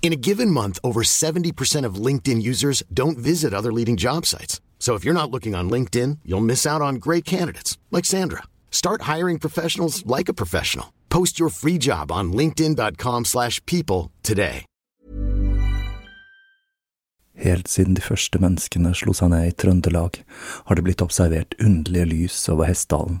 In a given month, over 70% of LinkedIn users don't visit other leading job sites. So if you're not looking on LinkedIn, you'll miss out on great candidates like Sandra. Start hiring professionals like a professional. Post your free job on linkedin.com/people today. Helt siden de første menneskene slo seg ned i Trøndelag, har det blitt observert underlige lys over Hessdalen.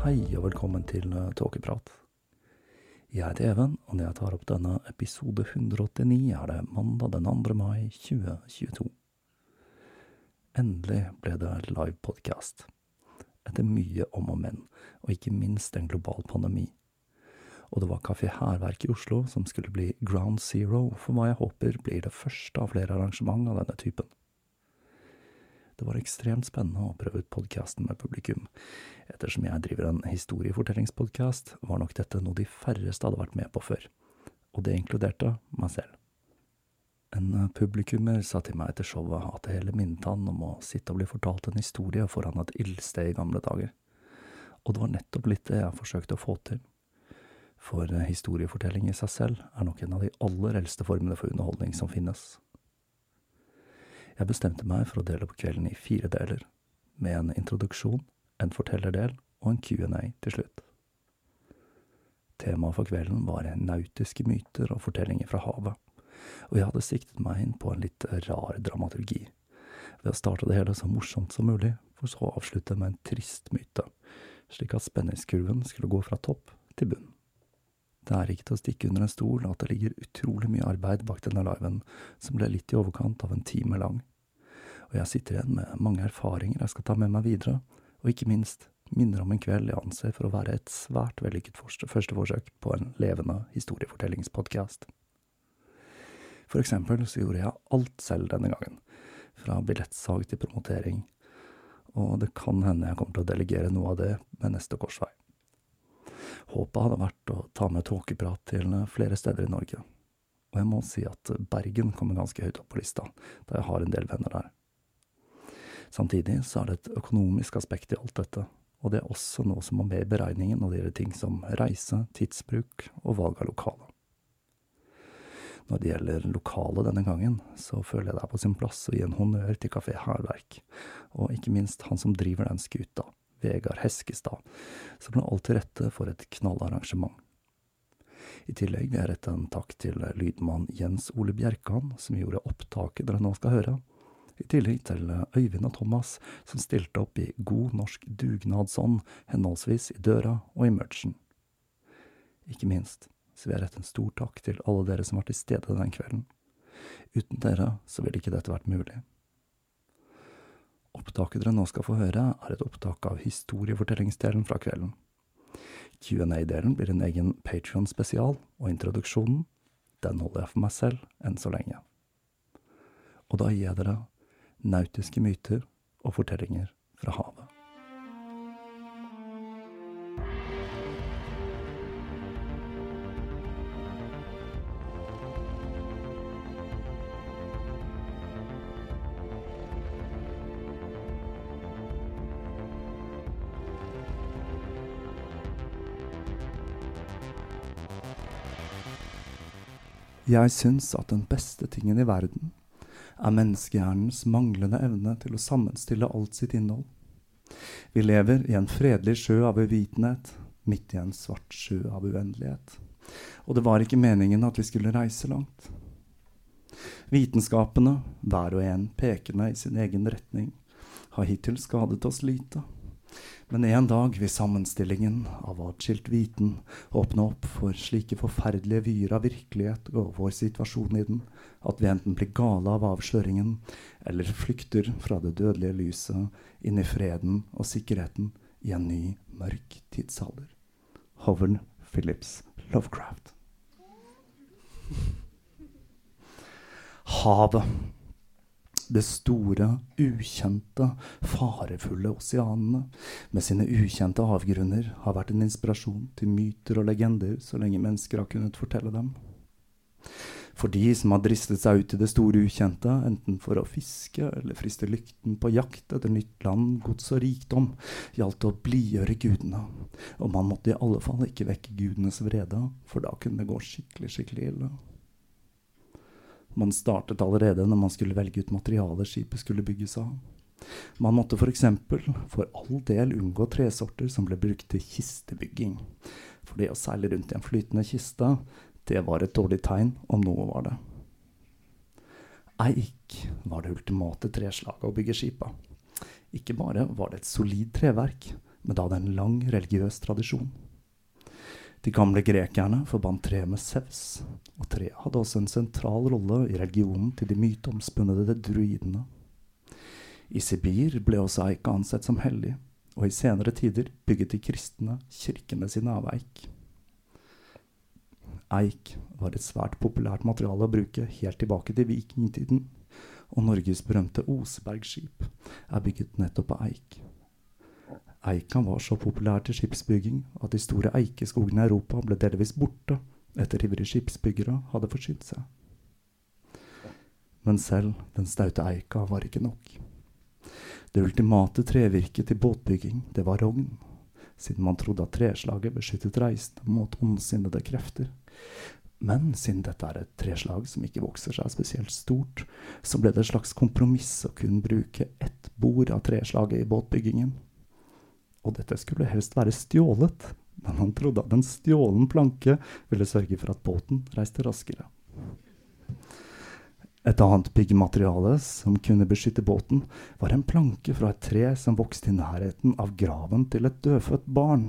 Hei og velkommen til eh, Tåkeprat. Jeg heter Even, og når jeg tar opp denne episode 189, er det mandag den 2. mai 2022. Endelig ble det live podcast. Etter mye om og men, og ikke minst en global pandemi. Og det var Kafé Hærverk i Oslo som skulle bli ground zero for hva jeg håper blir det første av flere arrangement av denne typen. Det var ekstremt spennende å prøve ut podkasten med publikum. Ettersom jeg driver en historiefortellingspodkast, var nok dette noe de færreste hadde vært med på før, og det inkluderte meg selv. En publikummer sa til meg etter showet at det hele minnet han om å sitte og bli fortalt en historie foran et ildsted i gamle dager, og det var nettopp litt det jeg forsøkte å få til. For historiefortelling i seg selv er nok en av de aller eldste formene for underholdning som finnes. Jeg bestemte meg for å dele opp kvelden i fire deler, med en introduksjon, en fortellerdel og en Q&A til slutt. Temaet for kvelden var nautiske myter og fortellinger fra havet, og jeg hadde siktet meg inn på en litt rar dramaturgi, ved å starte det hele så morsomt som mulig, for så å avslutte med en trist myte, slik at spenningskurven skulle gå fra topp til bunn. Det er ikke til å stikke under en stol at det ligger utrolig mye arbeid bak denne liven, som ble litt i overkant av en time lang. Og jeg sitter igjen med mange erfaringer jeg skal ta med meg videre, og ikke minst minner om en kveld jeg anser for å være et svært vellykket første forsøk på en levende historiefortellingspodkast. For eksempel så gjorde jeg alt selv denne gangen, fra billettsalg til promotering, og det kan hende jeg kommer til å delegere noe av det med neste korsvei. Håpet hadde vært å ta med tåkeprat til flere steder i Norge, og jeg må si at Bergen kommer ganske høyt opp på lista, da jeg har en del venner der. Samtidig så er det et økonomisk aspekt i alt dette, og det er også noe som må med i beregningen når det gjelder ting som reise, tidsbruk og valg av lokale. Når det gjelder lokalet denne gangen, så føler jeg det er på sin plass å gi en honnør til Kafé Hærverk, og ikke minst han som driver den skuta, Vegard Heskestad, som la alt til rette for et knallarrangement. I tillegg vil jeg rette en takk til lydmann Jens Ole Bjerkan, som gjorde opptaket dere nå skal høre. I tillegg til Øyvind og Thomas, som stilte opp i god norsk dugnadsånd, henholdsvis i døra og i merchen. Ikke minst så vil jeg rette en stor takk til alle dere som var til stede den kvelden. Uten dere så ville ikke dette vært mulig. Opptaket dere nå skal få høre, er et opptak av historiefortellingsdelen fra kvelden. Q&A-delen blir en egen Patrion-spesial, og introduksjonen, den holder jeg for meg selv enn så lenge. Og da gir jeg dere nautiske myter og fortellinger fra havet. Jeg syns at den beste tingen i verden er menneskehjernens manglende evne til å sammenstille alt sitt innhold. Vi lever i en fredelig sjø av uvitenhet, midt i en svart sjø av uendelighet. Og det var ikke meningen at vi skulle reise langt. Vitenskapene, hver og en pekende i sin egen retning, har hittil skadet oss lite. Men en dag vil sammenstillingen av atskilt viten åpne opp for slike forferdelige vyer av virkelighet og vår situasjon i den, at vi enten blir gale av avsløringen eller flykter fra det dødelige lyset inn i freden og sikkerheten i en ny, mørk tidsalder. Hovern Phillips Lovecraft. Havet det store, ukjente, farefulle oseanene med sine ukjente avgrunner har vært en inspirasjon til myter og legender så lenge mennesker har kunnet fortelle dem. For de som har dristet seg ut i det store ukjente, enten for å fiske eller friste lykten på jakt etter nytt land, gods og rikdom, gjaldt det å blidgjøre gudene, og man måtte i alle fall ikke vekke gudenes vrede, for da kunne det gå skikkelig, skikkelig ille. Man startet allerede når man skulle velge ut materialet skipet skulle bygges av. Man måtte f.eks. For, for all del unngå tresorter som ble brukt til kistebygging. For det å seile rundt i en flytende kiste, det var et dårlig tegn, om noe var det. Eik var det ultimate treslaget å bygge skip av. Ikke bare var det et solid treverk, men da hadde en lang religiøs tradisjon. De gamle grekerne forbandt treet med Sevs, og treet hadde også en sentral rolle i religionen til de myteomspunnede druidene. I Sibir ble også eika ansett som hellig, og i senere tider bygget de kristne kirkene sine av eik. Eik var et svært populært materiale å bruke helt tilbake til vikingtiden, og Norges berømte Osebergskip er bygget nettopp av eik. Eika var så populær til skipsbygging at de store eikeskogene i Europa ble delvis borte etter ivrige skipsbyggere hadde forsynt seg. Men selv den staute eika var ikke nok. Det ultimate trevirket til båtbygging, det var rogn, siden man trodde at treslaget beskyttet reisende mot ondsinnede krefter. Men siden dette er et treslag som ikke vokser seg spesielt stort, så ble det et slags kompromiss å kun bruke ett bord av treslaget i båtbyggingen og dette skulle helst være stjålet, men han trodde at en stjålen planke ville sørge for at båten reiste raskere. Et annet byggemateriale som kunne beskytte båten, var en planke fra et tre som vokste i nærheten av graven til et dødfødt barn.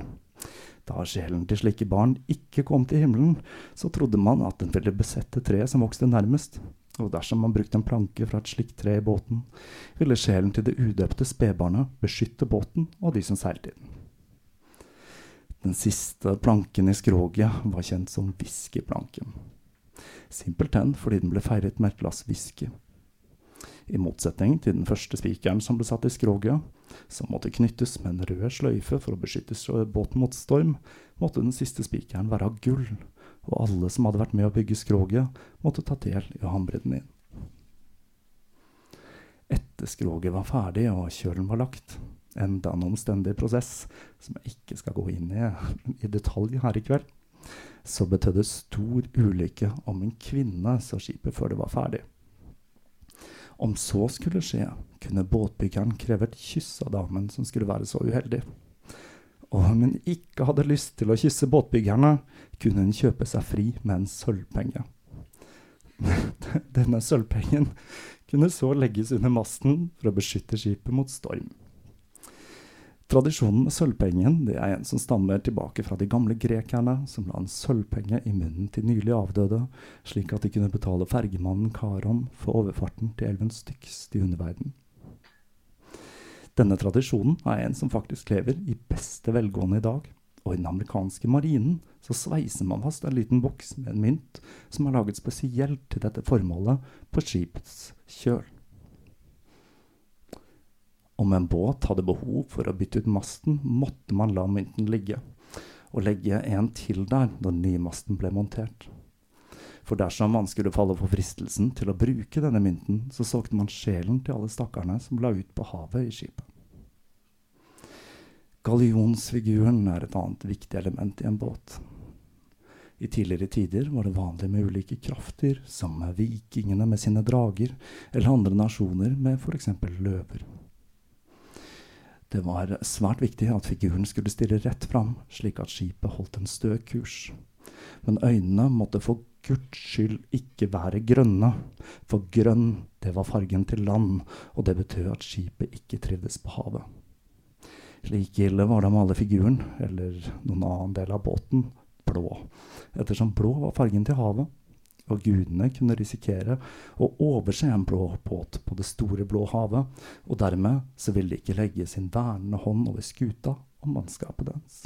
Da sjelen til slike barn ikke kom til himmelen, så trodde man at den ville besette treet som vokste nærmest, og dersom man brukte en planke fra et slikt tre i båten, ville sjelen til det udøpte spedbarnet beskytte båten og de som seilte i den. Den siste planken i skroget var kjent som whiskyplanken. Simpelthen fordi den ble feiret med et glass whisky. I motsetning til den første spikeren som ble satt i skroget, som måtte knyttes med en rød sløyfe for å beskytte båten mot storm, måtte den siste spikeren være av gull og alle som hadde vært med å bygge skroget, måtte ta del i å hamre den inn. Etter skroget var ferdig og kjølen var lagt, enda en omstendig prosess som jeg ikke skal gå inn i i detalj her i kveld, så betød det stor ulykke om en kvinne så skipet før det var ferdig. Om så skulle skje, kunne båtbyggeren kreve et kyss av damen som skulle være så uheldig. Og om hun ikke hadde lyst til å kysse båtbyggerne, kunne hun kjøpe seg fri med en sølvpenge. Denne sølvpengen kunne så legges under masten for å beskytte skipet mot storm. Tradisjonen med sølvpengen det er en som stammer tilbake fra de gamle grekerne, som la en sølvpenge i munnen til nylig avdøde, slik at de kunne betale fergemannen Karon for overfarten til elven Styx i underverden. Denne tradisjonen er en som faktisk lever i beste velgående i dag, og i den amerikanske marinen så sveiser man fast en liten boks med en mynt som er laget spesielt til dette formålet på skipets kjøl. Om en båt hadde behov for å bytte ut masten, måtte man la mynten ligge, og legge en til der når den masten ble montert. For dersom man skulle falle for fristelsen til å bruke denne mynten, så solgte man sjelen til alle stakkarene som la ut på havet i skipet. Gallionsfiguren er et annet viktig element i en båt. I tidligere tider var det vanlig med ulike krafter, som vikingene med sine drager, eller andre nasjoner med f.eks. løver. Det var svært viktig at figuren skulle stille rett fram, slik at skipet holdt en stø kurs. Men øynene måtte for guds skyld ikke være grønne, for grønn, det var fargen til land, og det betød at skipet ikke trivdes på havet. Like ille var det med alle figuren, eller noen annen del av båten, blå, ettersom blå var fargen til havet, og gudene kunne risikere å overse en blå båt på det store blå havet, og dermed så ville de ikke legge sin vernende hånd over skuta og mannskapet dens.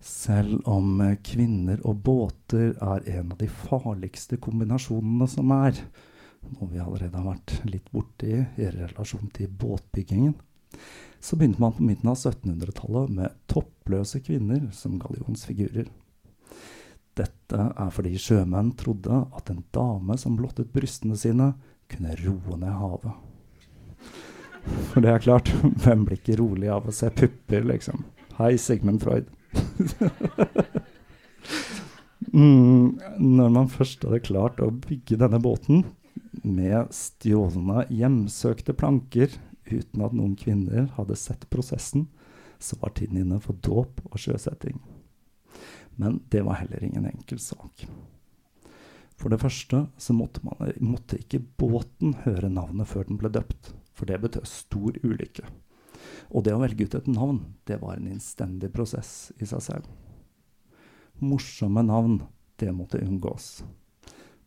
Selv om kvinner og båter er en av de farligste kombinasjonene som er, noe vi allerede har vært litt borti i relasjon til båtbyggingen, så begynte man på midten av 1700-tallet med toppløse kvinner som gallionsfigurer. Dette er fordi sjømenn trodde at en dame som blottet brystene sine, kunne roe ned havet. For det er klart, hvem blir ikke rolig av å se pupper, liksom? Hei, Sigmund Freud. mm, når man først hadde klart å bygge denne båten med stjålne, hjemsøkte planker uten at noen kvinner hadde sett prosessen, så var tiden inne for dåp og sjøsetting. Men det var heller ingen enkel sak. For det første så måtte, man, måtte ikke båten høre navnet før den ble døpt, for det betød stor ulykke. Og det å velge ut et navn, det var en innstendig prosess i seg selv. Morsomme navn, det måtte unngås.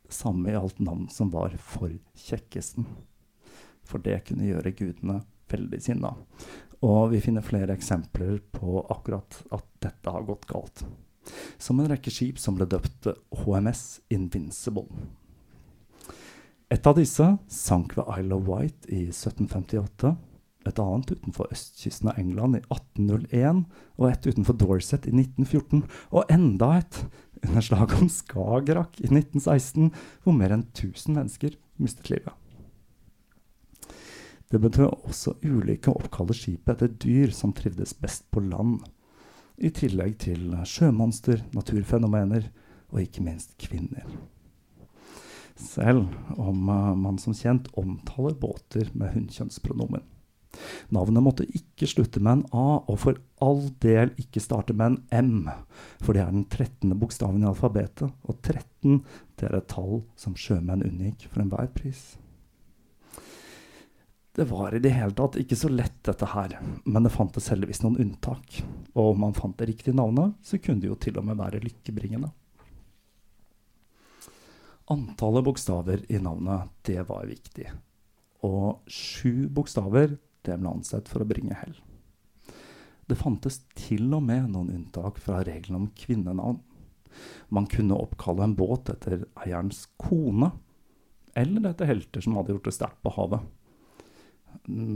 Det samme gjaldt navn som var for kjekkesten for det kunne gjøre gudene veldig sinna. Og vi finner flere eksempler på akkurat at dette har gått galt. Som en rekke skip som ble døpt HMS Invincible. Et av disse sank ved Isle of Wight i 1758. Et annet utenfor østkysten av England i 1801, og et utenfor Dorset i 1914. Og enda et under slaget om Skagerrak i 1916, hvor mer enn 1000 mennesker mistet livet. Det betød også ulike å oppkalle skipet etter dyr som trivdes best på land, i tillegg til sjømonster, naturfenomener og ikke minst kvinner. Selv om uh, man som kjent omtaler båter med hunnkjønnspronomen. Navnet måtte ikke slutte med en A, og for all del ikke starte med en M, for det er den 13. bokstaven i alfabetet, og 13 det er et tall som sjømenn unngikk for enhver pris. Det var i det hele tatt ikke så lett, dette her, men det fantes heldigvis noen unntak. Og om man fant det riktige navnet, så kunne det jo til og med være lykkebringende. Antallet bokstaver i navnet, det var viktig. Og sju bokstaver, det ble ansett for å bringe hell. Det fantes til og med noen unntak fra reglene om kvinnenavn. Man kunne oppkalle en båt etter eierens kone, eller etter helter som hadde gjort det sterkt på havet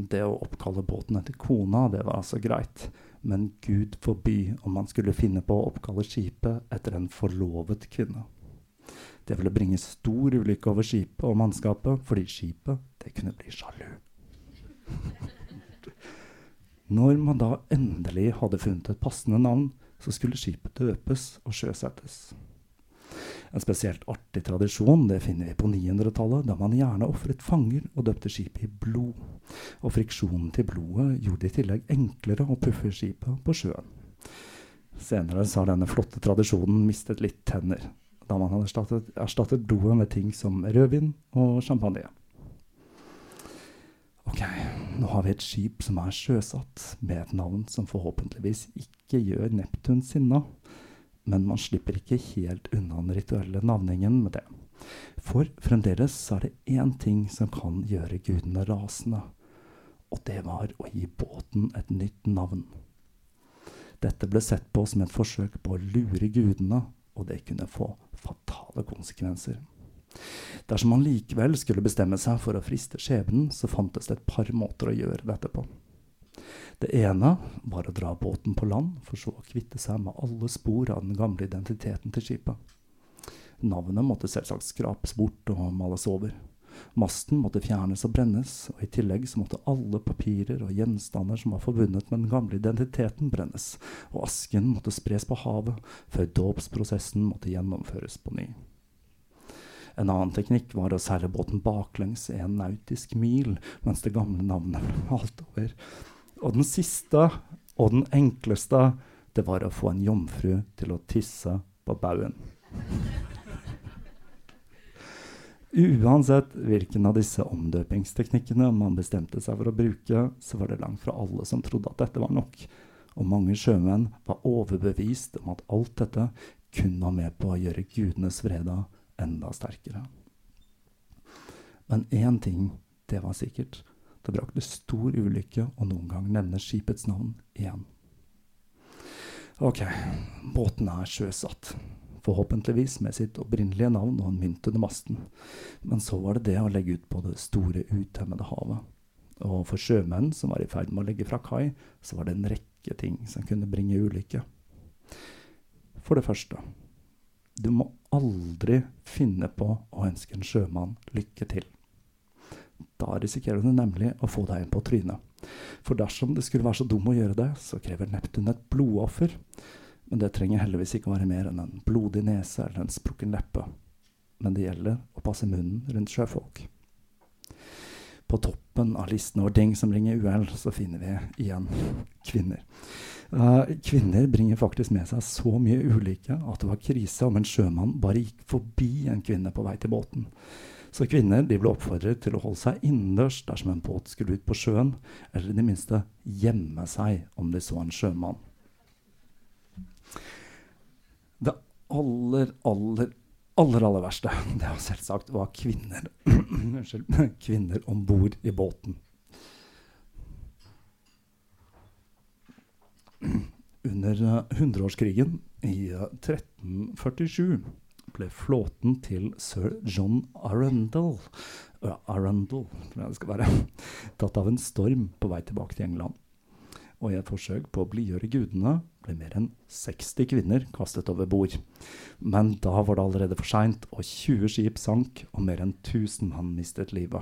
det å oppkalle båten etter kona, det var altså greit. Men Gud forby om man skulle finne på å oppkalle skipet etter en forlovet kvinne. Det ville bringe stor ulykke over skipet og mannskapet, fordi skipet, det kunne bli sjalu. Når man da endelig hadde funnet et passende navn, så skulle skipet døpes og sjøsettes. En spesielt artig tradisjon det finner vi på 900-tallet, da man gjerne ofret fanger og døpte skipet i blod. Og friksjonen til blodet gjorde det i tillegg enklere å puffe skipet på sjøen. Senere så har denne flotte tradisjonen mistet litt tenner, da man hadde erstattet, erstattet blodet med ting som rødvin og champagne. Ok, nå har vi et skip som er sjøsatt, med et navn som forhåpentligvis ikke gjør Neptun sinna men man slipper ikke helt unna den rituelle navningen med det. For fremdeles er det én ting som kan gjøre gudene rasende, og det var å gi båten et nytt navn. Dette ble sett på som et forsøk på å lure gudene, og det kunne få fatale konsekvenser. Dersom man likevel skulle bestemme seg for å friste skjebnen, så fantes det et par måter å gjøre dette på. Det ene var å dra båten på land, for så å kvitte seg med alle spor av den gamle identiteten til skipet. Navnet måtte selvsagt skrapes bort og males over. Masten måtte fjernes og brennes, og i tillegg så måtte alle papirer og gjenstander som var forbundet med den gamle identiteten, brennes, og asken måtte spres på havet før dåpsprosessen måtte gjennomføres på ny. En annen teknikk var å seile båten baklengs en nautisk mil mens det gamle navnet ble malt over. Og den siste og den enkleste, det var å få en jomfru til å tisse på baugen. Uansett hvilken av disse omdøpingsteknikkene man bestemte seg for å bruke, så var det langt fra alle som trodde at dette var nok. Og mange sjømenn var overbevist om at alt dette kun var med på å gjøre gudenes vrede enda sterkere. Men én ting, det var sikkert. Det brakte stor ulykke å noen gang nevne skipets navn igjen. Ok, båten er sjøsatt. Forhåpentligvis med sitt opprinnelige navn og en mynt under masten. Men så var det det å legge ut på det store, utemmede havet. Og for sjømenn som var i ferd med å legge fra kai, så var det en rekke ting som kunne bringe ulykke. For det første, du må aldri finne på å ønske en sjømann lykke til. Da risikerer du nemlig å få deg en på trynet. For dersom det skulle være så dum å gjøre det, så krever Neptun et blodoffer. Men det trenger heldigvis ikke å være mer enn en blodig nese eller en sprukken leppe. Men det gjelder å passe munnen rundt sjøfolk. På toppen av listen over ting som bringer uhell, så finner vi igjen kvinner. Uh, kvinner bringer faktisk med seg så mye ulykke at det var krise om en sjømann bare gikk forbi en kvinne på vei til båten. Så kvinner de ble oppfordret til å holde seg innendørs dersom en båt skulle ut på sjøen, eller i det minste gjemme seg om de så en sjømann. Det aller, aller, aller, aller verste det var selvsagt var kvinner kvinner om bord i båten. Under hundreårskrigen i 1347 ble flåten til sir John Arundel, Arundel skal være, tatt av en storm på vei tilbake til England. Og i et forsøk på å blidgjøre gudene ble mer enn 60 kvinner kastet over bord. Men da var det allerede for seint, og 20 skip sank, og mer enn 1000 mann mistet livet.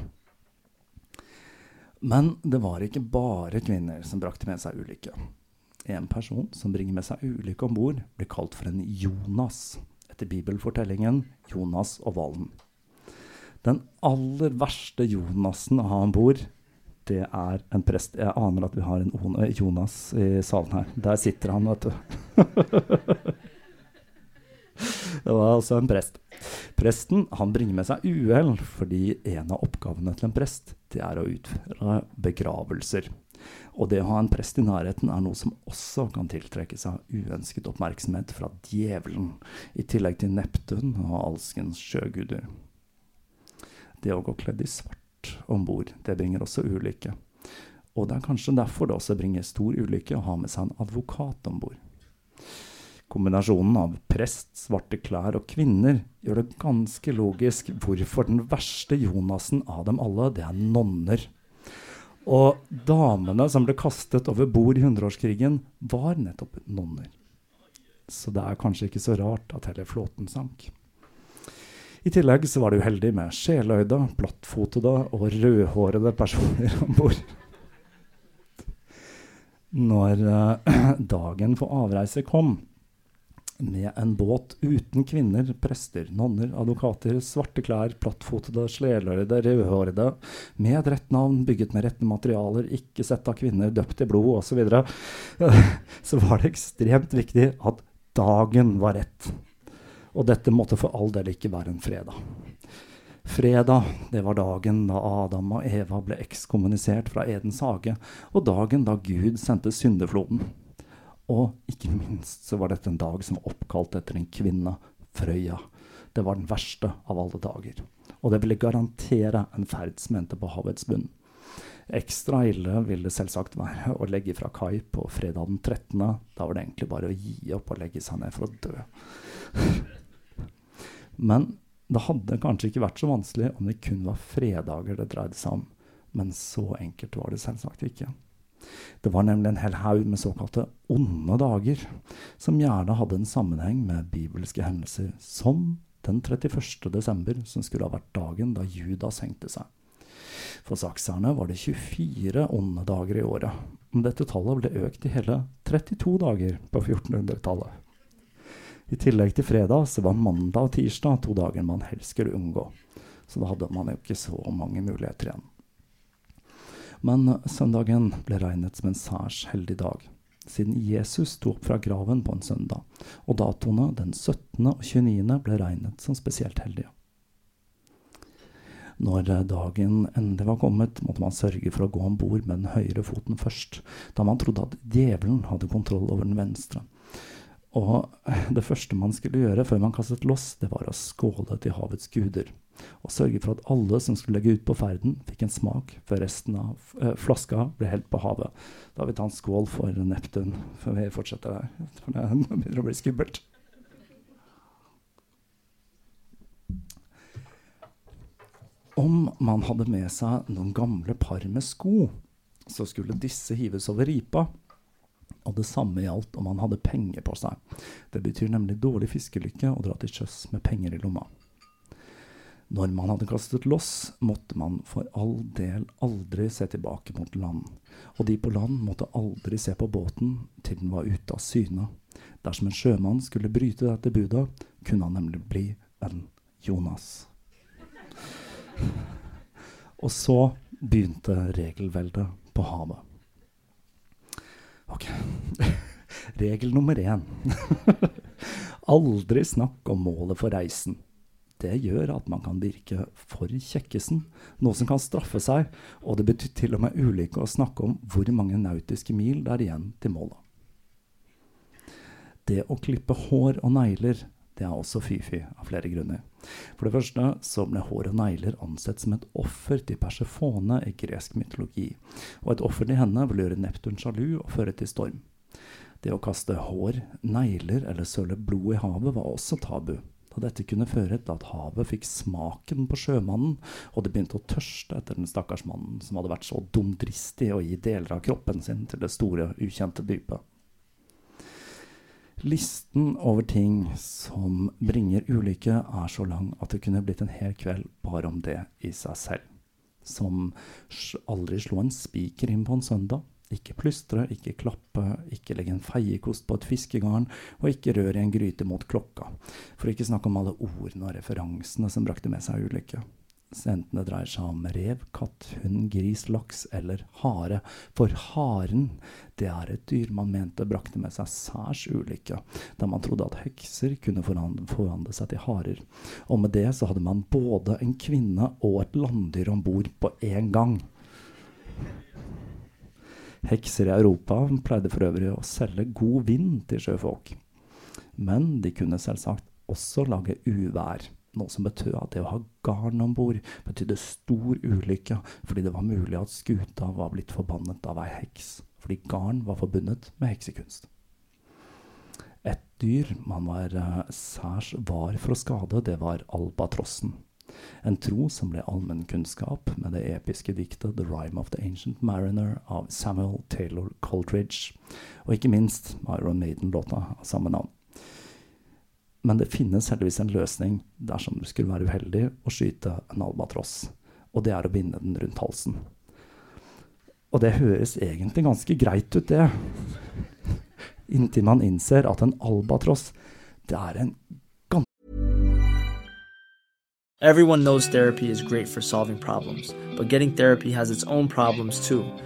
Men det var ikke bare kvinner som brakte med seg ulykke. En person som bringer med seg ulykke om bord, blir kalt for en Jonas etter bibelfortellingen Jonas og hvalen. Den aller verste Jonasen å ha om bord, det er en prest. Jeg aner at vi har en Jonas i salen her. Der sitter han, vet du. det var altså en prest. Presten han bringer med seg uhell fordi en av oppgavene til en prest det er å utføre begravelser. Og det å ha en prest i nærheten er noe som også kan tiltrekke seg uønsket oppmerksomhet fra djevelen, i tillegg til Neptun og alskens sjøguder. Det å gå kledd i svart om bord, det bringer også ulykke. Og det er kanskje derfor det også bringer stor ulykke å ha med seg en advokat om bord. Kombinasjonen av prest, svarte klær og kvinner gjør det ganske logisk hvorfor den verste Jonasen av dem alle, det er nonner. Og damene som ble kastet over bord i hundreårskrigen, var nettopp nonner. Så det er kanskje ikke så rart at hele flåten sank. I tillegg så var det uheldig med sjeløyde, plattfotede og rødhårede personer om bord. Når uh, dagen for avreise kom, med en båt uten kvinner, prester, nonner, advokater, svarte klær, plattfotede, slelørede, rødhårede, med et rett navn, bygget med rette materialer, ikke sett av kvinner, døpt i blod osv., så, videre, så var det ekstremt viktig at dagen var rett. Og dette måtte for all del ikke være en fredag. Fredag det var dagen da Adam og Eva ble ekskommunisert fra Edens hage, og dagen da Gud sendte syndefloden. Og ikke minst så var dette en dag som var oppkalt etter en kvinne, Frøya. Det var den verste av alle dager. Og det ville garantere en ferd som endte på havets bunn. Ekstra ille ville det selvsagt være å legge fra kai på fredag den 13. Da var det egentlig bare å gi opp og legge seg ned for å dø. Men det hadde kanskje ikke vært så vanskelig om det kun var fredager det dreide seg om. Men så enkelt var det selvsagt ikke. Det var nemlig en hel haug med såkalte onde dager, som gjerne hadde en sammenheng med bibelske hendelser, som den 31. desember, som skulle ha vært dagen da Judas hengte seg. For sakserne var det 24 onde dager i året. Men dette tallet ble økt til hele 32 dager på 1400-tallet. I tillegg til fredag så var mandag og tirsdag to dager man helst skulle unngå. Så da hadde man jo ikke så mange muligheter igjen. Men søndagen ble regnet som en særs heldig dag, siden Jesus sto opp fra graven på en søndag, og datoene den 17. og 29. ble regnet som spesielt heldige. Når dagen endelig var kommet, måtte man sørge for å gå om bord med den høyre foten først, da man trodde at djevelen hadde kontroll over den venstre. Og det første man skulle gjøre før man kastet loss, det var å skåle til havets guder og sørge for at alle som skulle legge ut på ferden, fikk en smak før resten av eh, flaska ble helt på havet. Da vil vi ta en skål for Neptun før vi fortsetter her. For det begynner å bli skummelt. Om man hadde med seg noen gamle par med sko, så skulle disse hives over ripa. Og det samme gjaldt om han hadde penger på seg. Det betyr nemlig dårlig fiskelykke å dra til sjøs med penger i lomma. Når man hadde kastet loss, måtte man for all del aldri se tilbake mot land, og de på land måtte aldri se på båten til den var ute av syne. Dersom en sjømann skulle bryte dette budet, kunne han nemlig bli en Jonas. Og så begynte regelveldet på havet. Ok. Regel nummer én. Aldri snakk om målet for reisen det gjør at man kan virke for kjekkesen, noe som kan straffe seg, og det betyr til og med ulykke å snakke om hvor mange nautiske mil det er igjen til målet. Det å klippe hår og negler det er også fy-fy av flere grunner. For det første så ble hår og negler ansett som et offer til Persefone i gresk mytologi, og et offer til henne vil gjøre Neptun sjalu og føre til storm. Det å kaste hår, negler eller søle blod i havet var også tabu, Da dette kunne føre til at havet fikk smaken på sjømannen, og det begynte å tørste etter den stakkars mannen som hadde vært så dumdristig å gi deler av kroppen sin til det store, ukjente dypet. Listen over ting som bringer ulykke, er så lang at det kunne blitt en hel kveld bare om det i seg selv. Som aldri slo en spiker inn på en søndag, ikke plystre, ikke klappe, ikke legge en feiekost på et fiskegarn, og ikke rør i en gryte mot klokka. For ikke snakke om alle ordene og referansene som brakte med seg ulykke. Enten det dreier seg om rev, katt, hund, gris, laks eller hare. For haren, det er et dyr man mente brakte med seg særs ulykke, da man trodde at hekser kunne forvandle seg til harer. Og med det så hadde man både en kvinne og et landdyr om bord på én gang. Hekser i Europa pleide for øvrig å selge god vind til sjøfolk. Men de kunne selvsagt også lage uvær, noe som betød at det å ha garn om bord betydde stor ulykke, fordi det var mulig at skuta var blitt forbannet av ei heks, fordi garn var forbundet med heksekunst. Et dyr man var uh, særs var for å skade, det var albatrossen. En tro som ble allmennkunnskap med det episke diktet 'The Rime of the Ancient Mariner' av Samuel Taylor Coldridge, og ikke minst Iron Maiden-låta av samme navn. Men det finnes heldigvis en løsning dersom du skulle være uheldig og skyte en albatross, og det er å binde den rundt halsen. Og det høres egentlig ganske greit ut, det. Inntil man innser at en albatross Det er en Everyone knows therapy is great for solving problems, but getting therapy has its own problems too,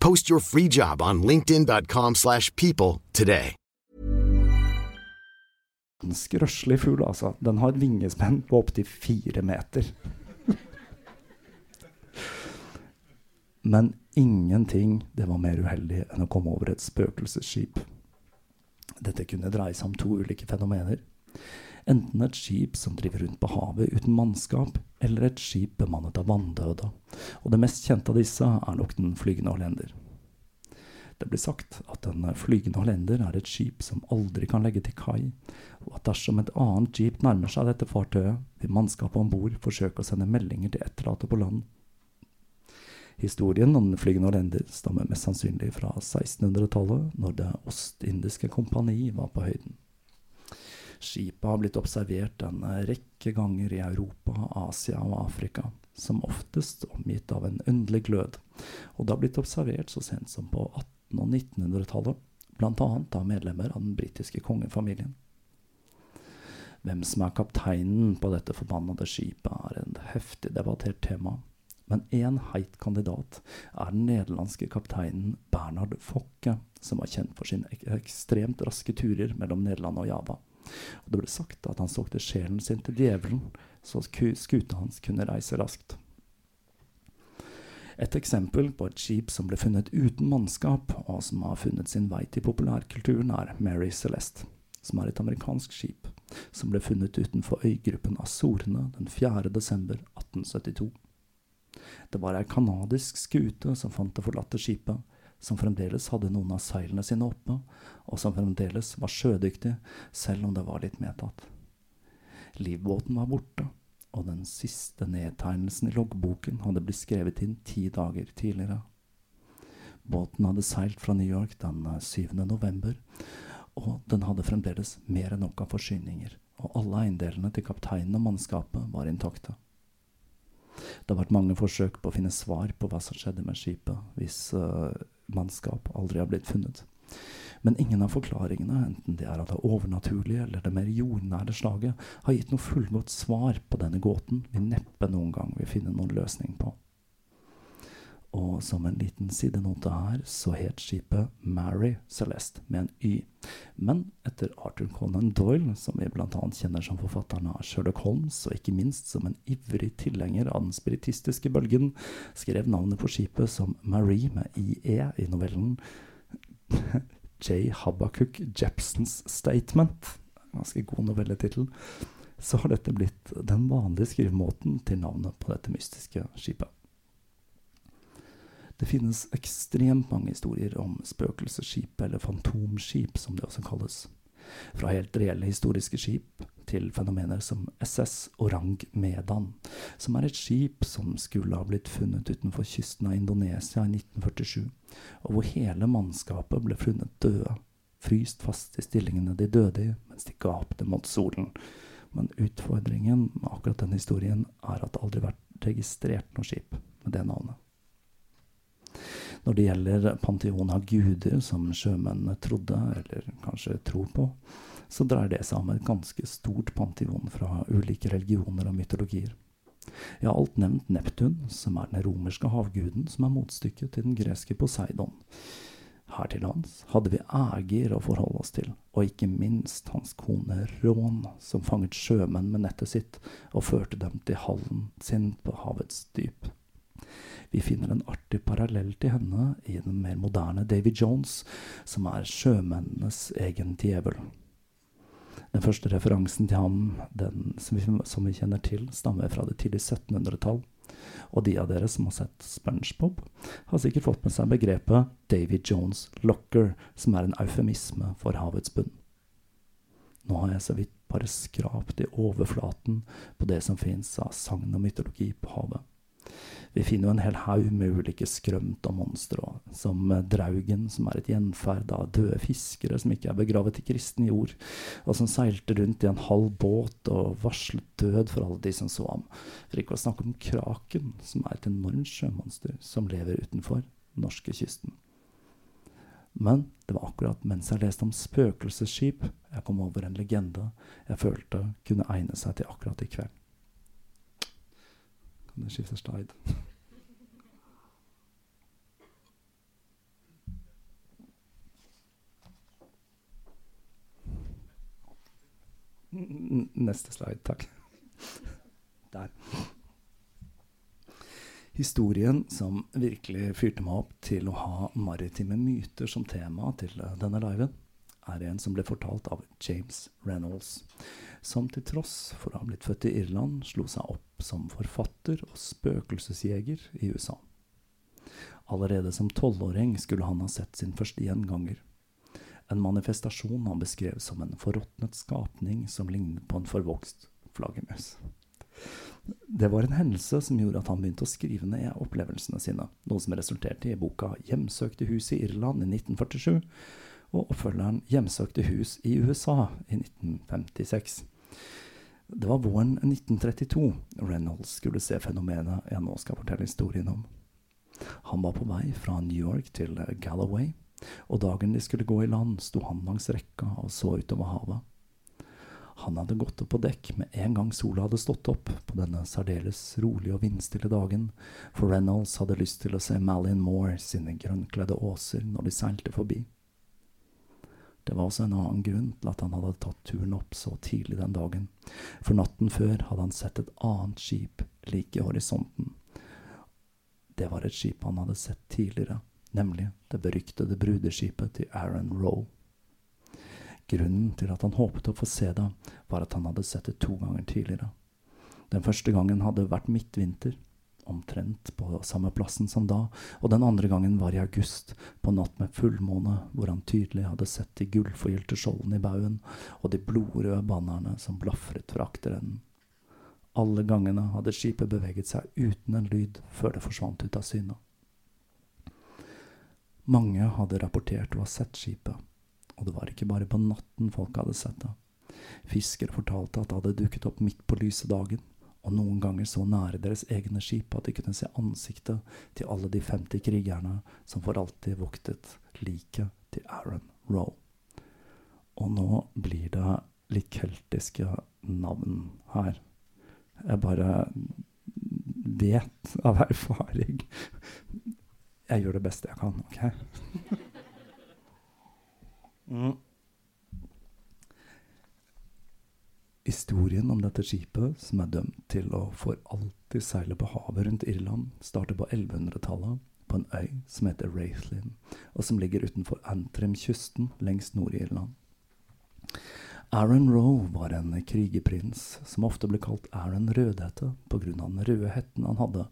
Post your free job on linkedin.com/people slash people today. ganske røslig fugl, altså. Den har et vingespenn på opptil fire meter. Men ingenting det var mer uheldig enn å komme over et spøkelsesskip. Dette kunne dreie seg om to ulike fenomener. Enten et skip som driver rundt på havet uten mannskap, eller et skip bemannet av vanndøde. Og det mest kjente av disse er nok den flygende hollender. Det blir sagt at en flygende hollender er et skip som aldri kan legge til kai, og at dersom et annet skip nærmer seg dette fartøyet, vil mannskapet om bord forsøke å sende meldinger til etterlatte på land. Historien om den flygende hollender stammer mest sannsynlig fra 1600-tallet, når Det ostindiske kompani var på høyden. Skipet har blitt observert en rekke ganger i Europa, Asia og Afrika, som oftest omgitt av en underlig glød, og det har blitt observert så sent som på 1800- og 1900-tallet, blant annet av medlemmer av den britiske kongefamilien. Hvem som er kapteinen på dette forbannede skipet, er et heftig debattert tema, men én heit kandidat er den nederlandske kapteinen Bernhard Fokke, som var kjent for sine ek ekstremt raske turer mellom Nederland og Java. Og det ble sagt at han solgte sjelen sin til djevelen, så ku- skuta hans kunne reise raskt. Et eksempel på et skip som ble funnet uten mannskap, og som har funnet sin vei til populærkulturen, er Mary Celeste, som er et amerikansk skip, som ble funnet utenfor øygruppen Azorene den 4. desember 1872. Det var ei kanadisk skute som fant det forlatte skipet, som fremdeles hadde noen av seilene sine oppe, og som fremdeles var sjødyktig, selv om det var litt medtatt. Livbåten var borte, og den siste nedtegnelsen i loggboken hadde blitt skrevet inn ti dager tidligere. Båten hadde seilt fra New York den 7. november, og den hadde fremdeles mer enn nok av forsyninger, og alle eiendelene til kapteinen og mannskapet var intakte. Det har vært mange forsøk på å finne svar på hva som skjedde med skipet hvis eh, mannskap aldri har blitt funnet. Men ingen av forklaringene, enten det er av det overnaturlige eller det mer jordnære slaget, har gitt noe fullgodt svar på denne gåten vi neppe noen gang vil finne noen løsning på. Og som en liten sidenote her, så het skipet Mary Celeste med en Y. Men etter Arthur Conan Doyle, som vi bl.a. kjenner som forfatteren av Sherlock Holmes, og ikke minst som en ivrig tilhenger av den spiritistiske bølgen, skrev navnet på skipet som Marie med IE i novellen J. Habakkuk Jepsons Statement. Ganske god novelletittel. Så har dette blitt den vanlige skrivemåten til navnet på dette mystiske skipet. Det finnes ekstremt mange historier om spøkelsesskip, eller fantomskip, som det også kalles. Fra helt reelle historiske skip til fenomener som SS Orang Medan, som er et skip som skulle ha blitt funnet utenfor kysten av Indonesia i 1947, og hvor hele mannskapet ble funnet døde, fryst fast i stillingene de døde i mens de gapte mot solen. Men utfordringen med akkurat den historien er at det aldri har vært registrert noe skip med det navnet. Når det gjelder panteon av guder som sjømennene trodde, eller kanskje tror på, så dreier det seg om et ganske stort panteon fra ulike religioner og mytologier. Jeg har alt nevnt Neptun, som er den romerske havguden som er motstykket til den greske Poseidon. Her til lands hadde vi Ægir å forholde oss til, og ikke minst hans kone Rån, som fanget sjømenn med nettet sitt og førte dem til hallen sin på havets dyp. Vi finner en artig parallell til henne i den mer moderne Davy Jones, som er sjømennenes egen djevel. Den første referansen til ham, som vi, som vi kjenner til, stammer fra det tidlige 1700-tall. Og de av dere som har sett SpongeBob, har sikkert fått med seg begrepet Davy Jones Locker, som er en eufemisme for havets bunn. Nå har jeg så vidt bare skrapt i overflaten på det som fins av sagn og mytologi på havet. Vi finner jo en hel haug med ulike skrømt og monstre, som Draugen, som er et gjenferd av døde fiskere som ikke er begravet i kristen jord, og som seilte rundt i en halv båt og varslet død for alle de som så ham. For ikke å snakke om Kraken, som er et enormt sjømonster som lever utenfor norskekysten. Men det var akkurat mens jeg leste om spøkelsesskip, jeg kom over en legende jeg følte kunne egne seg til akkurat i kveld. Kan skifter skifte? Neste slide, takk. Der. Historien som virkelig fyrte meg opp til å ha maritime myter som tema til denne liven, er en som ble fortalt av James Reynolds, som til tross for å ha blitt født i Irland, slo seg opp som forfatter og spøkelsesjeger i USA. Allerede som tolvåring skulle han ha sett sin første gjenganger, en manifestasjon han beskrev som en forråtnet skapning som lignet på en forvokst flaggermus. Det var en hendelse som gjorde at han begynte å skrive ned opplevelsene sine, noe som resulterte i boka 'Hjemsøkte hus i Irland' i 1947, og oppfølgeren 'Hjemsøkte hus i USA' i 1956. Det var våren 1932 Reynolds skulle se fenomenet jeg nå skal fortelle historien om. Han var på vei fra New York til Galloway, og dagen de skulle gå i land, sto han langs rekka og så utover havet. Han hadde gått opp på dekk med en gang sola hadde stått opp på denne særdeles rolige og vindstille dagen, for Reynolds hadde lyst til å se Malin Moore sine grønnkledde åser når de seilte forbi. Det var også en annen grunn til at han hadde tatt turen opp så tidlig den dagen, for natten før hadde han sett et annet skip like i horisonten. Det var et skip han hadde sett tidligere, nemlig det beryktede brudeskipet til Aaron Roe. Grunnen til at han håpet å få se det, var at han hadde sett det to ganger tidligere. Den første gangen hadde vært midtvinter, omtrent på samme plassen som da, og den andre gangen var i august, på natt med fullmåne, hvor han tydelig hadde sett de gullforgylte skjoldene i baugen og de blodrøde bannerne som blafret fra akterenden. Alle gangene hadde skipet beveget seg uten en lyd før det forsvant ut av syne. Mange hadde rapportert å ha sett skipet, og det var ikke bare på natten folk hadde sett det. Fiskere fortalte at det hadde dukket opp midt på lyse dagen, og noen ganger så nære deres egne skip at de kunne se ansiktet til alle de 50 krigerne som for alltid voktet liket til Aaron Roe. Og nå blir det litt keltiske navn her. Jeg bare vet av erfaring Jeg gjør det beste jeg kan, OK? mm. Historien om dette skipet, som er dømt til å for alltid seile på havet rundt Irland, starter på 1100-tallet på en øy som heter Raithlin, og som ligger utenfor Antrim-kysten lengst nord i Irland. Aaron Roe var en krigerprins som ofte ble kalt Aaron Rødhette pga. den røde hetten han hadde,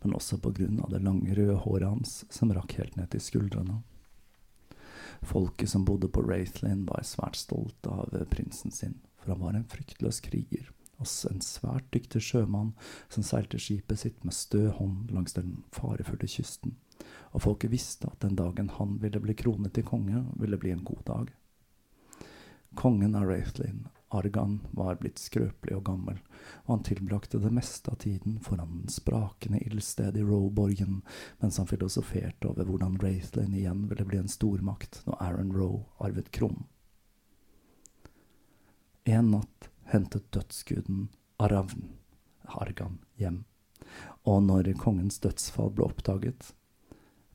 men også pga. det lange, røde håret hans som rakk helt ned til skuldrene. Folket som bodde på Raithlin, var svært stolt av prinsen sin, for han var en fryktløs kriger, og en svært dyktig sjømann som seilte skipet sitt med stø hånd langs den farefulle kysten, og folket visste at den dagen han ville bli kronet til konge, ville bli en god dag. Kongen av Raithlin, Argan, var blitt skrøpelig og gammel, og han tilbrakte det meste av tiden foran den sprakende ildstedet i Roe-borgen mens han filosoferte over hvordan Raithlin igjen ville bli en stormakt når Aaron Roe arvet kronen. En natt hentet dødsguden Aravn, Argan, hjem, og når kongens dødsfall ble oppdaget,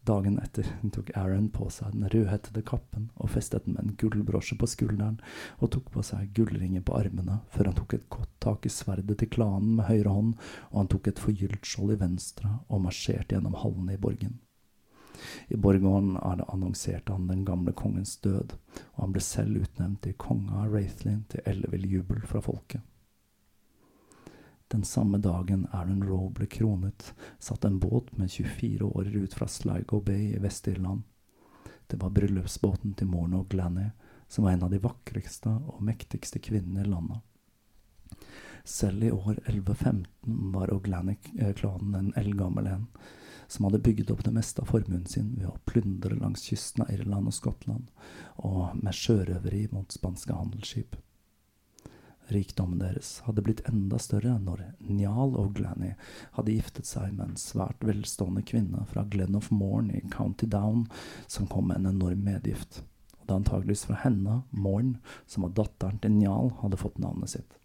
Dagen etter tok Aaron på seg den rødhettede kappen og festet den med en gullbrosje på skulderen og tok på seg gullringer på armene, før han tok et godt tak i sverdet til klanen med høyre hånd, og han tok et forgylt skjold i venstre og marsjerte gjennom hallene i borgen. I borggården annonserte han den gamle kongens død, og han ble selv utnevnt til konge av Wraithlin til ellevill jubel fra folket. Den samme dagen Aaron Roe ble kronet, satt en båt med 24 årer ut fra Sligo Bay i Vest-Irland. Det var bryllupsbåten til Morno Glanny, som var en av de vakreste og mektigste kvinnene i landet. Selv i år 1115 var O'Glanny-klanen en eldgammel en, som hadde bygget opp det meste av formuen sin ved å plyndre langs kysten av Irland og Skottland, og med sjørøveri mot spanske handelsskip. Rikdommen deres hadde blitt enda større når Njal O'Glanny hadde giftet seg med en svært velstående kvinne fra Glen of Morn i County Down, som kom med en enorm medgift. Og det er antageligvis fra henne, Morn, som var datteren til Njal, hadde fått navnet sitt.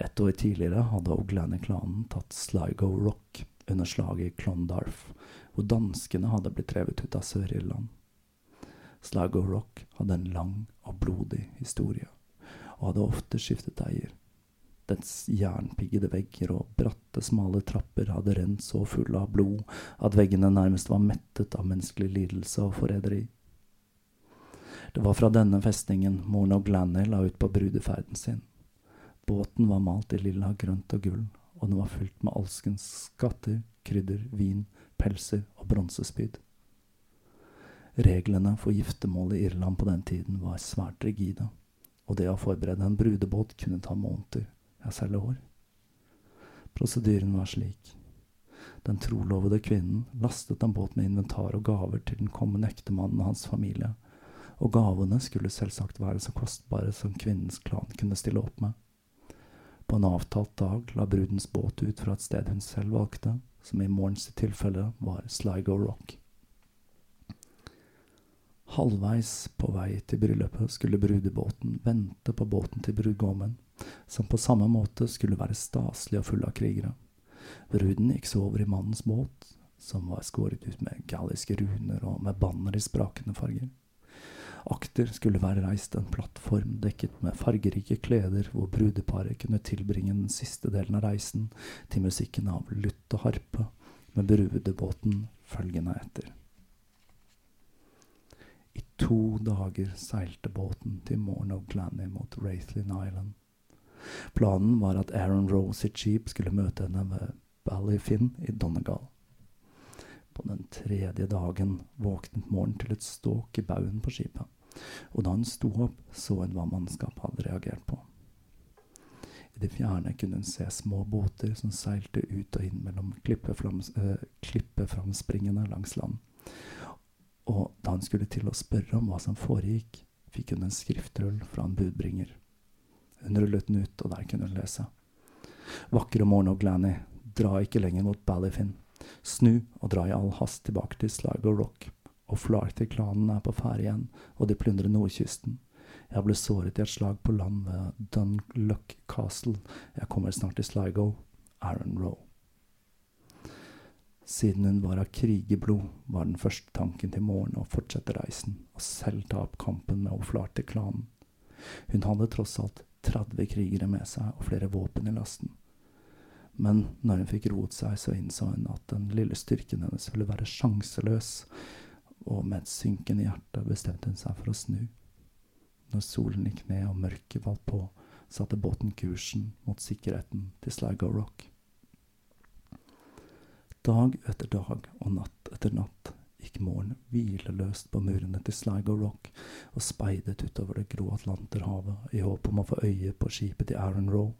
Et år tidligere hadde O'Glanny-klanen tatt Sligo Rock under slaget i Clondarf, hvor danskene hadde blitt drevet ut av Sør-Irland. Sligo Rock hadde en lang og blodig historie og hadde ofte skiftet eier. Dens jernpiggede vegger og bratte, smale trapper hadde rent så fulle av blod at veggene nærmest var mettet av menneskelig lidelse og forræderi. Det var fra denne festningen moren og Glanny la ut på brudeferden sin. Båten var malt i lilla, grønt og gull, og den var fylt med alskens skatter, krydder, vin, pelser og bronsespyd. Reglene for giftermål i Irland på den tiden var svært rigide og det å forberede en brudebåt kunne ta måneder, ja selv år. Prosedyren var slik. Den trolovede kvinnen lastet en båt med inventar og gaver til den kommende ektemannen og hans familie, og gavene skulle selvsagt være så kostbare som kvinnens klan kunne stille opp med. På en avtalt dag la brudens båt ut fra et sted hun selv valgte, som i morgens tilfelle var Sligo Rock. Halvveis på vei til bryllupet skulle brudebåten vente på båten til brudgommen, som på samme måte skulle være staselig og full av krigere. Bruden gikk så over i mannens båt, som var skåret ut med galliske runer og med banner i sprakende farger. Akter skulle være reist en plattform dekket med fargerike kleder, hvor brudeparet kunne tilbringe den siste delen av reisen til musikken av lutt og harpe, med brudebåten følgende etter. I to dager seilte båten til Morn of Glanny mot Raithlin Island. Planen var at Aaron Rose sitt skip skulle møte henne ved Ballyfinn i Donegal. På den tredje dagen våknet Morn til et ståk i baugen på skipet, og da hun sto opp, så hun hva mannskapet hadde reagert på. I det fjerne kunne hun se små båter som seilte ut og inn mellom eh, klippeframspringene langs land og da han skulle til å spørre om hva som foregikk, fikk hun en skriftrull fra en budbringer. Hun rullet den ut, og der kunne hun lese. Vakre morgen og Glanny, dra ikke lenger mot Ballyfin. Snu og dra i all hast tilbake til Sligo Rock. Og Flarty-klanen er på ferde igjen, og de plyndrer nordkysten. Jeg ble såret i et slag på land ved Dunluck Castle. Jeg kommer snart til Sligo. Aaron Roe. Siden hun var av krigerblod, var den første tanken til Morn å fortsette reisen og selv ta opp kampen med Oflarte-klanen. Hun hadde tross alt 30 krigere med seg og flere våpen i lasten. Men når hun fikk roet seg, så innså hun at den lille styrken hennes ville være sjanseløs, og med et synkende hjerte bestemte hun seg for å snu. Når solen gikk ned og mørket falt på, satte båten kursen mot sikkerheten til Sligo Rock. Dag etter dag og natt etter natt gikk Morn hvileløst på murene til Sligo Rock og speidet utover det grå Atlanterhavet i håp om å få øye på skipet til Aaron Roe.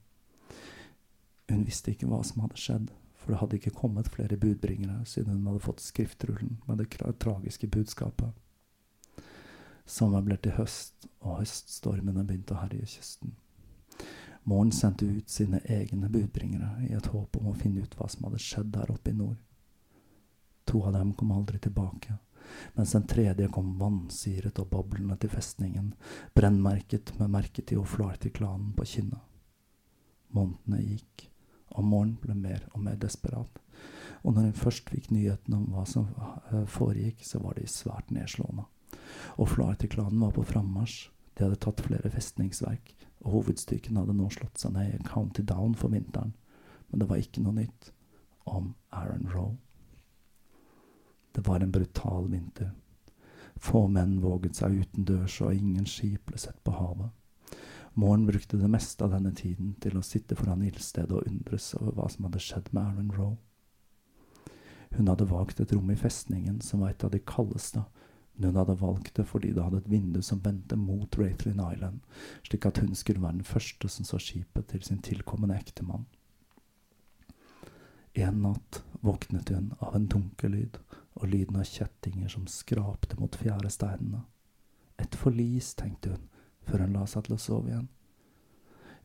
Hun visste ikke hva som hadde skjedd, for det hadde ikke kommet flere budbringere siden hun hadde fått skriftrullen med det tragiske budskapet. Sommer ble til høst, og høststormene begynte å herje kysten. Morgen sendte ut sine egne budbringere i et håp om å finne ut hva som hadde skjedd der oppe i nord. To av dem kom aldri tilbake, mens den tredje kom vansiret og boblende til festningen, brennmerket med merket til Oflarti-klanen på kinnet. Månedene gikk, og Morgen ble mer og mer desperat, Og når hun først fikk nyheten om hva som eh, foregikk, så var de svært nedslående. Og Flaherty-klanen var på frammarsj. De hadde tatt flere festningsverk, og hovedstyrken hadde nå slått seg ned i County Down for vinteren. Men det var ikke noe nytt om Aaron Roe. Det var en brutal vinter. Få menn våget seg utendørs, og ingen skip ble sett på havet. Moren brukte det meste av denne tiden til å sitte foran ildstedet og undres over hva som hadde skjedd med Aaron Roe. Hun hadde valgt et rom i festningen som var et av de kaldeste, men hun hadde valgt det fordi det hadde et vindu som vendte mot Rathlin Island, slik at hun skulle være den første som så skipet til sin tilkommende ektemann. En natt våknet hun av en dunkelyd og lyden av kjettinger som skrapte mot fjæresteinene. Et forlis, tenkte hun, før hun la seg til å sove igjen.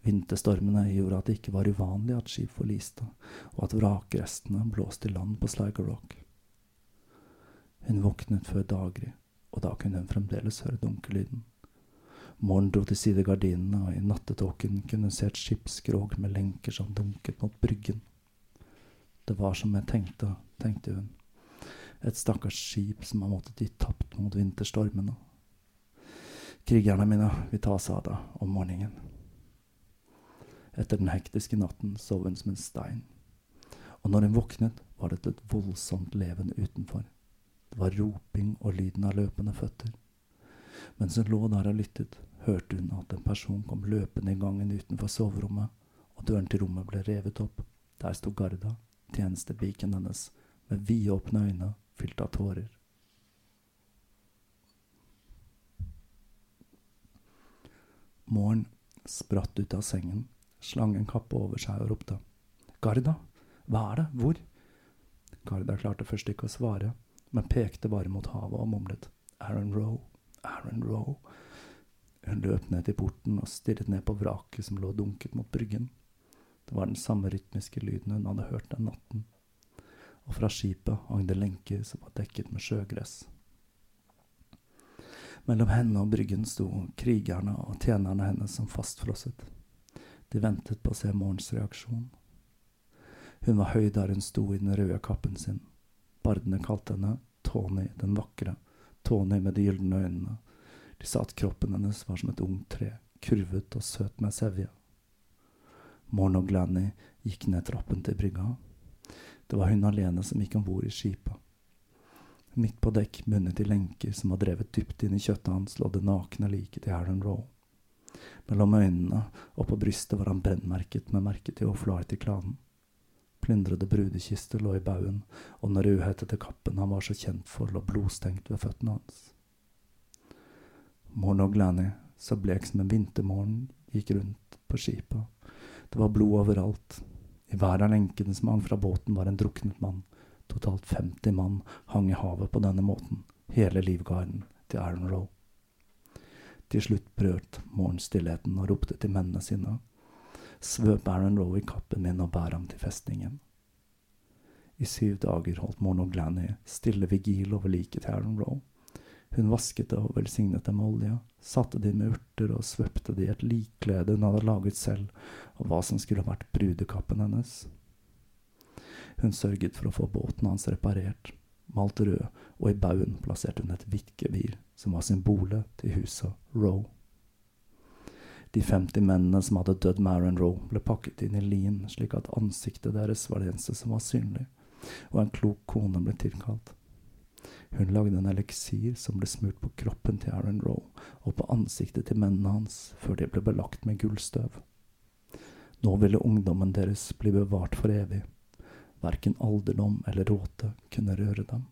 Vinterstormene gjorde at det ikke var uvanlig at skip forliste, og at vrakrestene blåste i land på Sliger Rock. Hun våknet før daggry, og da kunne hun fremdeles høre dunkelyden. Morgen dro til side gardinene, og i nattetåken kunne hun se et skipsskrog med lenker som dunket mot bryggen. Det var som jeg tenkte, tenkte hun. Et stakkars skip som har måttet gi tapt mot vinterstormene. Krigerne mine vil ta seg av deg om morgenen. Etter den hektiske natten sov hun som en stein. Og når hun våknet, var det et voldsomt leven utenfor. Det var roping og lyden av løpende føtter. Mens hun lå der og lyttet, hørte hun at en person kom løpende i gangen utenfor soverommet, og døren til rommet ble revet opp. Der sto Garda, tjenestepiken hennes, med vidåpne øyne fylt av tårer. Moren spratt ut av sengen, slang en kappe over seg og ropte. Garda, hva er det, hvor? Garda klarte først ikke å svare, men pekte bare mot havet og mumlet. Aaron Roe, Aaron Roe. Hun løp ned til porten og stirret ned på vraket som lå dunket mot bryggen. Det var den samme rytmiske lyden hun hadde hørt den natten. Og fra skipet hang det lenker som var dekket med sjøgress. Mellom henne og bryggen sto krigerne og tjenerne hennes som fastfrosset. De ventet på å se morens reaksjon. Hun var høy der hun sto i den røde kappen sin. Bardene kalte henne Tony den vakre, Tony med de gylne øynene. De sa at kroppen hennes var som et ungt tre, kurvet og søt med sevje. Morn og Glanny gikk ned trappen til brygga. Det var hun alene som gikk om bord i skipet. Midt på dekk, bundet i lenker som var drevet dypt inn i kjøttet hans, lå det nakne liket til Aaron Roe. Mellom øynene og på brystet var han brennmerket med merket til O'Flaherty-klanen. Plyndrede brudekister lå i baugen, og den rødhetete kappen han var så kjent for, lå blodstengt ved føttene hans. Morn og Glanny, så blek som en vintermorgen, gikk rundt på skipet. Det var blod overalt. I hver av lenkene som hang fra båten, var en druknet mann Totalt 50 mann hang i havet på denne måten, hele livgarden til Aaron Roe. Til slutt brøt morgenstillheten og ropte til mennene sine. Svøp Aaron Roe i kappen min og bær ham til festningen. I syv dager holdt Morn Glanny stille vigil over liket til Aaron Roe. Hun vasket det og velsignet det med olje, satte det med urter og svøpte det i et likklede hun hadde laget selv, og hva som skulle vært brudekappen hennes. Hun sørget for å få båten hans reparert, malt rød, og i baugen plasserte hun et hvitt gevir, som var symbolet til huset Roe. De 50 mennene som hadde dødd med Aaron Roe, ble pakket inn i lin, slik at ansiktet deres var det eneste som var synlig, og en klok kone ble tilkalt. Hun lagde en eliksir som ble smurt på kroppen til Aaron Roe og på ansiktet til mennene hans før de ble belagt med gullstøv. Nå ville ungdommen deres bli bevart for evig, Verken alderdom eller råte kunne røre dem.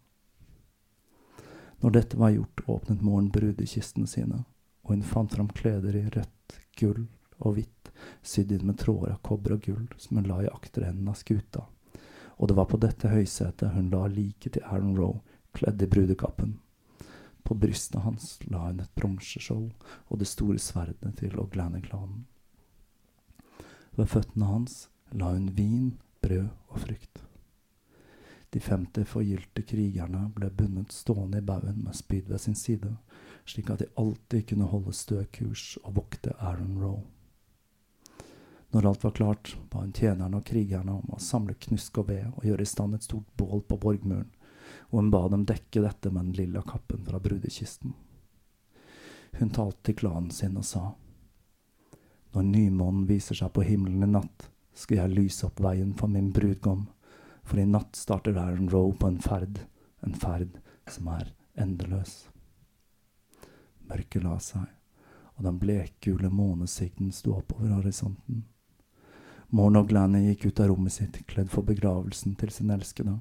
Når dette var gjort, åpnet moren brudekistene sine, og hun fant fram kleder i rødt, gull og hvitt, sydd inn med tråder av kobber og gull, som hun la i akterenden av skuta. Og det var på dette høysetet hun la liket til Aaron Roe, kledd i brudekappen. På brystet hans la hun et bronseskjold og det store sverdet til O'Glanny-klanen. Ved føttene hans la hun vin, brød og frukt. De femti forgylte krigerne ble bundet stående i baugen med spyd ved sin side, slik at de alltid kunne holde stø kurs og vokte Aaron Roe. Når alt var klart, ba hun tjenerne og krigerne om å samle knusk og ved og gjøre i stand et stort bål på borgmuren, og hun ba dem dekke dette med den lilla kappen fra brudekisten. Hun talte til klanen sin og sa, Når nymånen viser seg på himmelen i natt, skal jeg lyse opp veien for min brudgom, for i natt starter Aaron Roe på en ferd, en ferd som er endeløs. Mørket la seg, og den blekgule månesikten sto oppover horisonten. Morn og Glanny gikk ut av rommet sitt, kledd for begravelsen til sin elskede.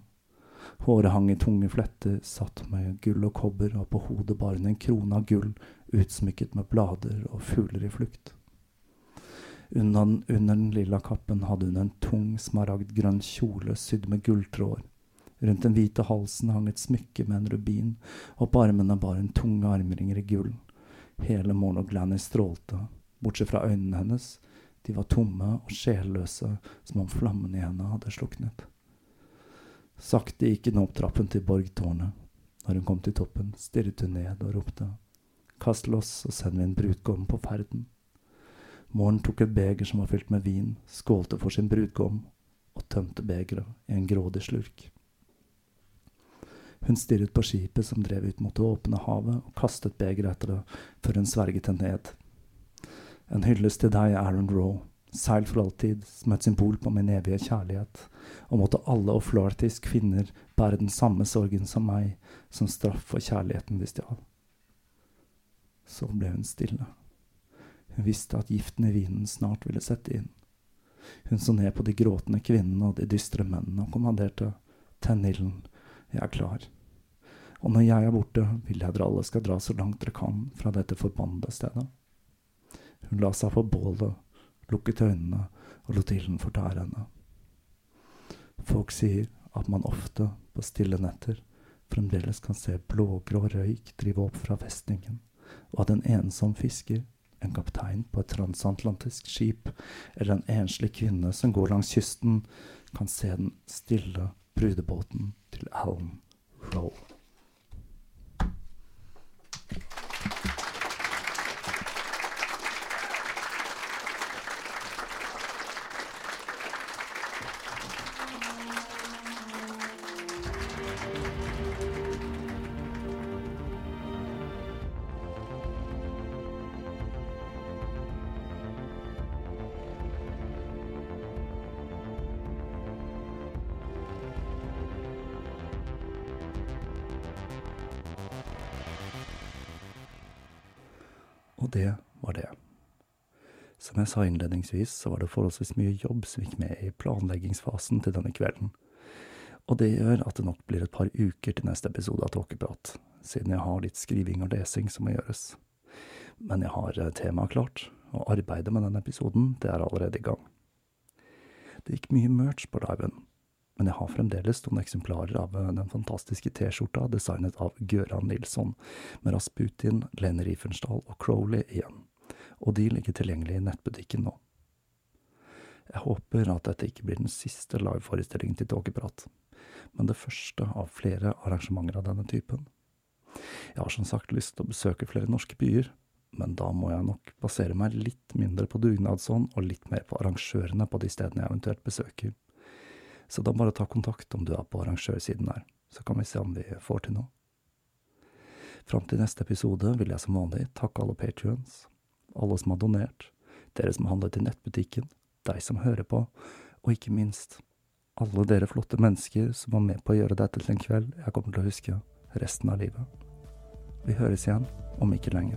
Håret hang i tunge fletter, satt med gull og kobber, og på hodet bar hun en krone av gull, utsmykket med blader og fugler i flukt. Under under den lilla kappen hadde hun en tung, smaragdgrønn kjole sydd med gulltråder. Rundt den hvite halsen hang et smykke med en rubin, og på armene bar hun tunge armringer i gull. Hele Morn og Glanny strålte, bortsett fra øynene hennes, de var tomme og sjelløse, som om flammen i henne hadde sluknet. Sakte gikk hun opp trappen til borgtårnet. Når hun kom til toppen, stirret hun ned og ropte. Kast loss og send min brudgom på ferden. Moren tok et beger som var fylt med vin, skålte for sin brudgom og tømte begeret i en grådig slurk. Hun stirret på skipet som drev ut mot det åpne havet, og kastet begeret etter det før hun sverget det ned en hyllest til deg, Aaron Raw. Seil for alltid, som et symbol på min evige kjærlighet. Og måtte alle Oflartis kvinner bære den samme sorgen som meg, som straff for kjærligheten de stjal. Så ble hun stille. Hun visste at giften i vinen snart ville sette inn. Hun så ned på de gråtende kvinnene og de dystre mennene og kommanderte Tenn ilden, jeg er klar. Og når jeg er borte, vil jeg dere alle skal dra så langt dere kan fra dette forbannede stedet. Hun la seg på bålet, lukket øynene og lot ilden fortære henne. Folk sier at man ofte, på stille netter, fremdeles kan se blågrå røyk drive opp fra festningen, og at en ensom fisker, en kaptein på et transatlantisk skip eller en enslig kvinne som går langs kysten, kan se den stille brudebåten til Alan Roll. Det var det. Som jeg sa innledningsvis, så var det forholdsvis mye jobb som gikk med i planleggingsfasen til denne kvelden. Og det gjør at det nok blir et par uker til neste episode av Tåkeprat, siden jeg har litt skriving og lesing som må gjøres. Men jeg har eh, temaet klart, og arbeidet med denne episoden, det er allerede i gang. Det gikk mye merch på liven, men jeg har fremdeles noen eksemplarer av eh, den fantastiske T-skjorta designet av Gøran Nilsson, med Rasputin, Lene Riefenstahl og Crowley igjen, og de ligger tilgjengelig i nettbutikken nå. Jeg håper at dette ikke blir den siste liveforestillingen til Tåkeprat, men det første av flere arrangementer av denne typen. Jeg har som sagt lyst til å besøke flere norske byer, men da må jeg nok basere meg litt mindre på dugnadsånd og litt mer på arrangørene på de stedene jeg eventuelt besøker. Så da bare ta kontakt om du er på arrangørsiden der, så kan vi se om vi får til noe. Fram til neste episode vil jeg som vanlig takke alle patrions, alle som har donert, dere som handlet i nettbutikken, deg som hører på, og ikke minst alle dere flotte mennesker som var med på å gjøre dette til en kveld jeg kommer til å huske resten av livet. Vi høres igjen om ikke lenge.